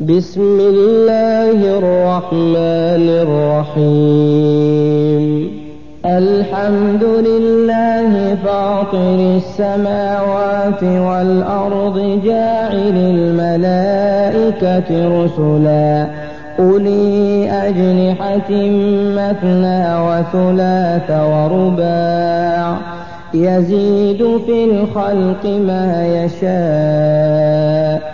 بسم الله الرحمن الرحيم. الحمد لله فاطر السماوات والأرض جاعل الملائكة رسلا. أولي أجنحة مثنى وثلاث ورباع. يزيد في الخلق ما يشاء.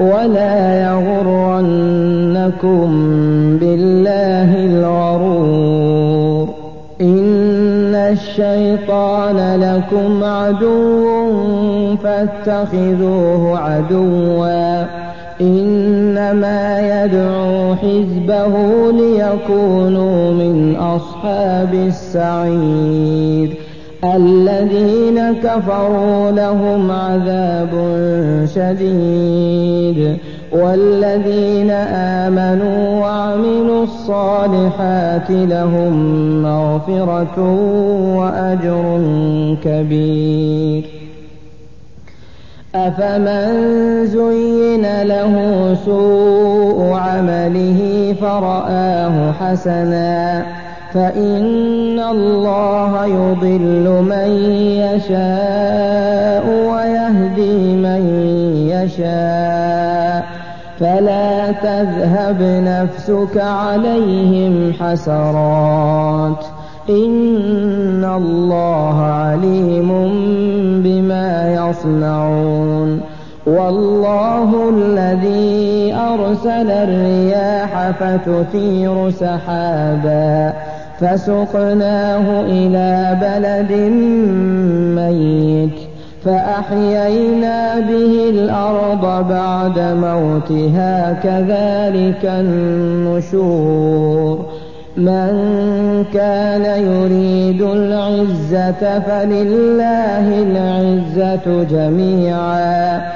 ولا يغرنكم بالله الغرور. إن الشيطان لكم عدو فاتخذوه عدوا. إنما يدعو حزبه ليكونوا من أصحاب السعير. الذين كفروا لهم عذاب شديد والذين آمنوا وعملوا الصالحات لهم مغفرة وأجر كبير. أفمن زين له سوء عمله فرآه حسنا فإن الله يضل من يشاء ويهدي من يشاء. فلا تذهب نفسك عليهم حسرات. إن الله عليم بما يصنعون. والله الذي أرسل الرياح فتثير سحابا. فسقناه إلى بلد ميت فأحيينا به الأرض بعد موتها كذلك النشور من كان يريد العزة فلله العزة جميعا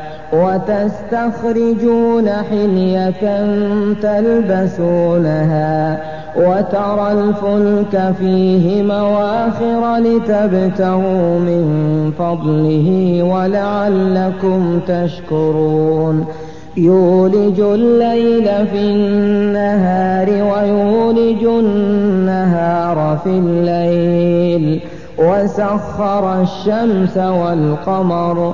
وتستخرجون حلية تلبسونها وترى الفلك فيه مواخر لتبتغوا من فضله ولعلكم تشكرون. يولج الليل في النهار ويولج النهار في الليل. وسخر الشمس والقمر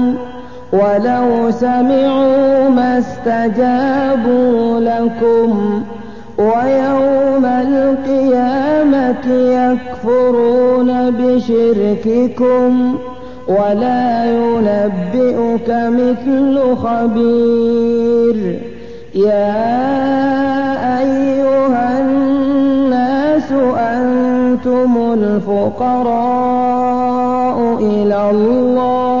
ولو سمعوا ما استجابوا لكم ويوم القيامة يكفرون بشرككم ولا ينبئك مثل خبير. يا أيها الناس أنتم الفقراء إلى الله.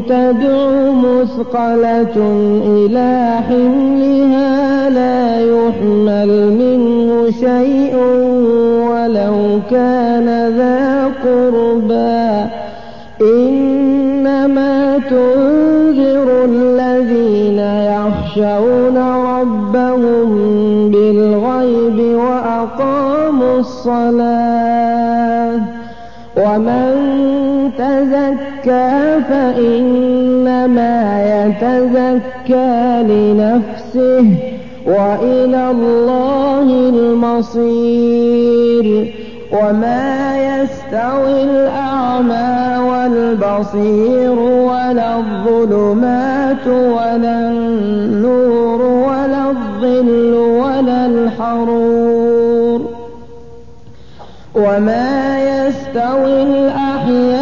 تدع مثقلة إلى حملها لا يحمل منه شيء ولو كان ذا قربى. إنما تنذر الذين يخشون ربهم بالغيب وأقاموا الصلاة. ومن تزكى فإنما يتزكى لنفسه وإلى الله المصير وما يستوي الأعمى والبصير ولا الظلمات ولا النور ولا الظل ولا الحرور وما يستوي الأحياء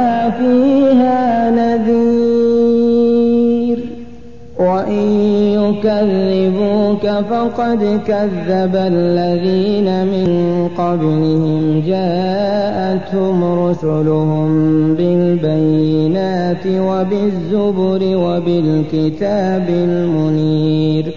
فيها نذير. وإن يكذبوك فقد كذب الذين من قبلهم. جاءتهم رسلهم بالبينات وبالزبر وبالكتاب المنير.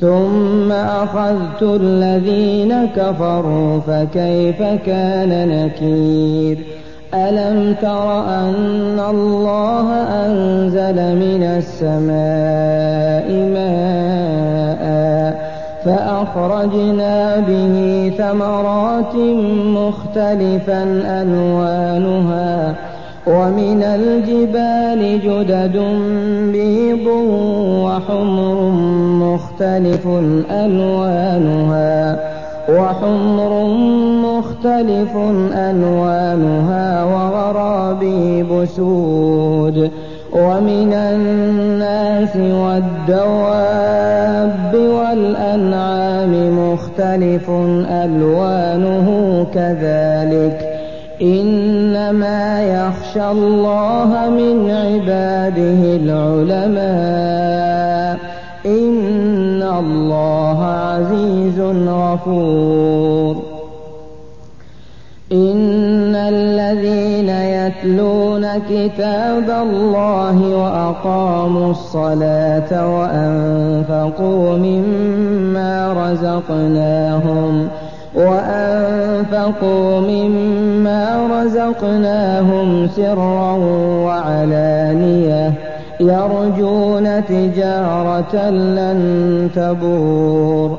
ثم أخذت الذين كفروا فكيف كان نكير؟ ألم تر أن الله أنزل من السماء ماء فأخرجنا به ثمرات مختلفا ألوانها ومن الجبال جدد بيض وحمر مختلف ألوانها وحمر مختلف ألوانها وغرابيب سود ومن الناس والدواب والأنعام مختلف ألوانه كذلك إنما يخشى الله من عباده العلماء إن الله عزيز غفور إن الذين يتلون كتاب الله وأقاموا الصلاة وأنفقوا مما رزقناهم وأنفقوا مما رزقناهم سرا وعلانية يرجون تجارة لن تبور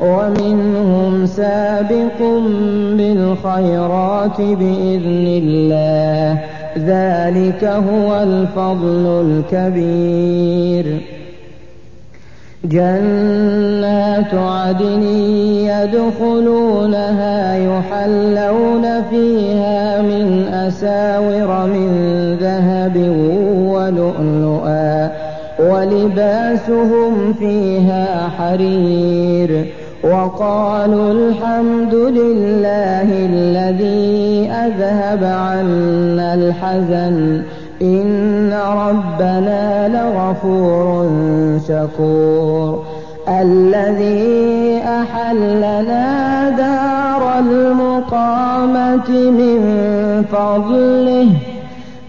ومنهم سابق بالخيرات بإذن الله. ذلك هو الفضل الكبير. جنات عدن يدخلونها يحلون فيها من أساور من ذهب ولؤلؤا ولباسهم فيها حرير. وقالوا الحمد لله الذي أذهب عنا الحزن. إن ربنا لغفور شكور. الذي أحلنا دار المقامة من فضله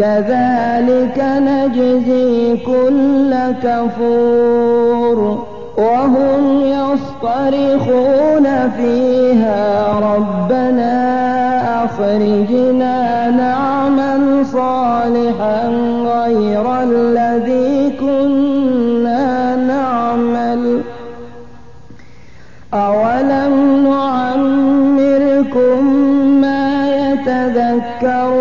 كذلك نجزي كل كفور وهم يصطرخون فيها ربنا أخرجنا نعمل صالحا غير الذي كنا نعمل. أولم نعمركم ما يتذكر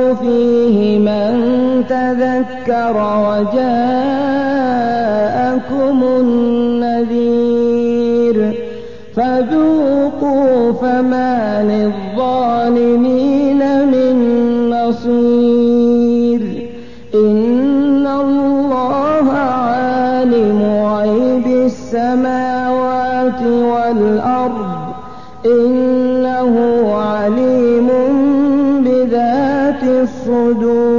تذكر وجاءكم النذير فذوقوا فما للظالمين من نصير إن الله عالم غيب السماوات والأرض إنه عليم بذات الصدور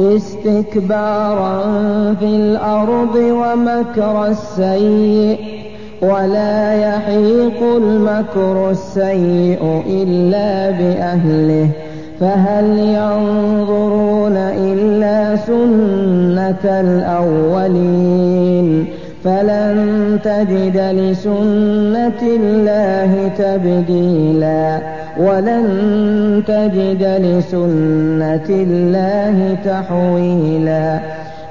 استكبارا في الأرض ومكر السيئ ولا يحيق المكر السيء إلا بأهله فهل ينظرون إلا سنة الأولين فلن تجد لسنة الله تبديلا ولن تجد لسنة الله تحويلا.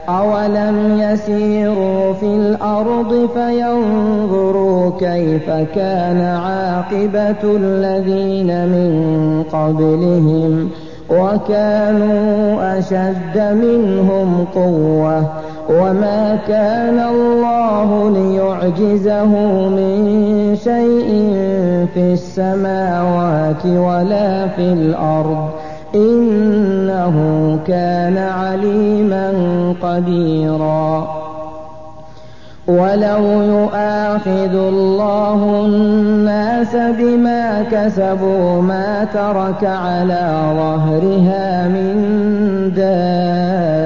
أولم يسيروا في الأرض فينظروا كيف كان عاقبة الذين من قبلهم وكانوا أشد منهم قوة. وما كان الله ليعجزه من شيء في السماوات ولا في الأرض إنه كان عليما قديرا. ولو يؤاخذ الله الناس بما كسبوا ما ترك على ظهرها من دابة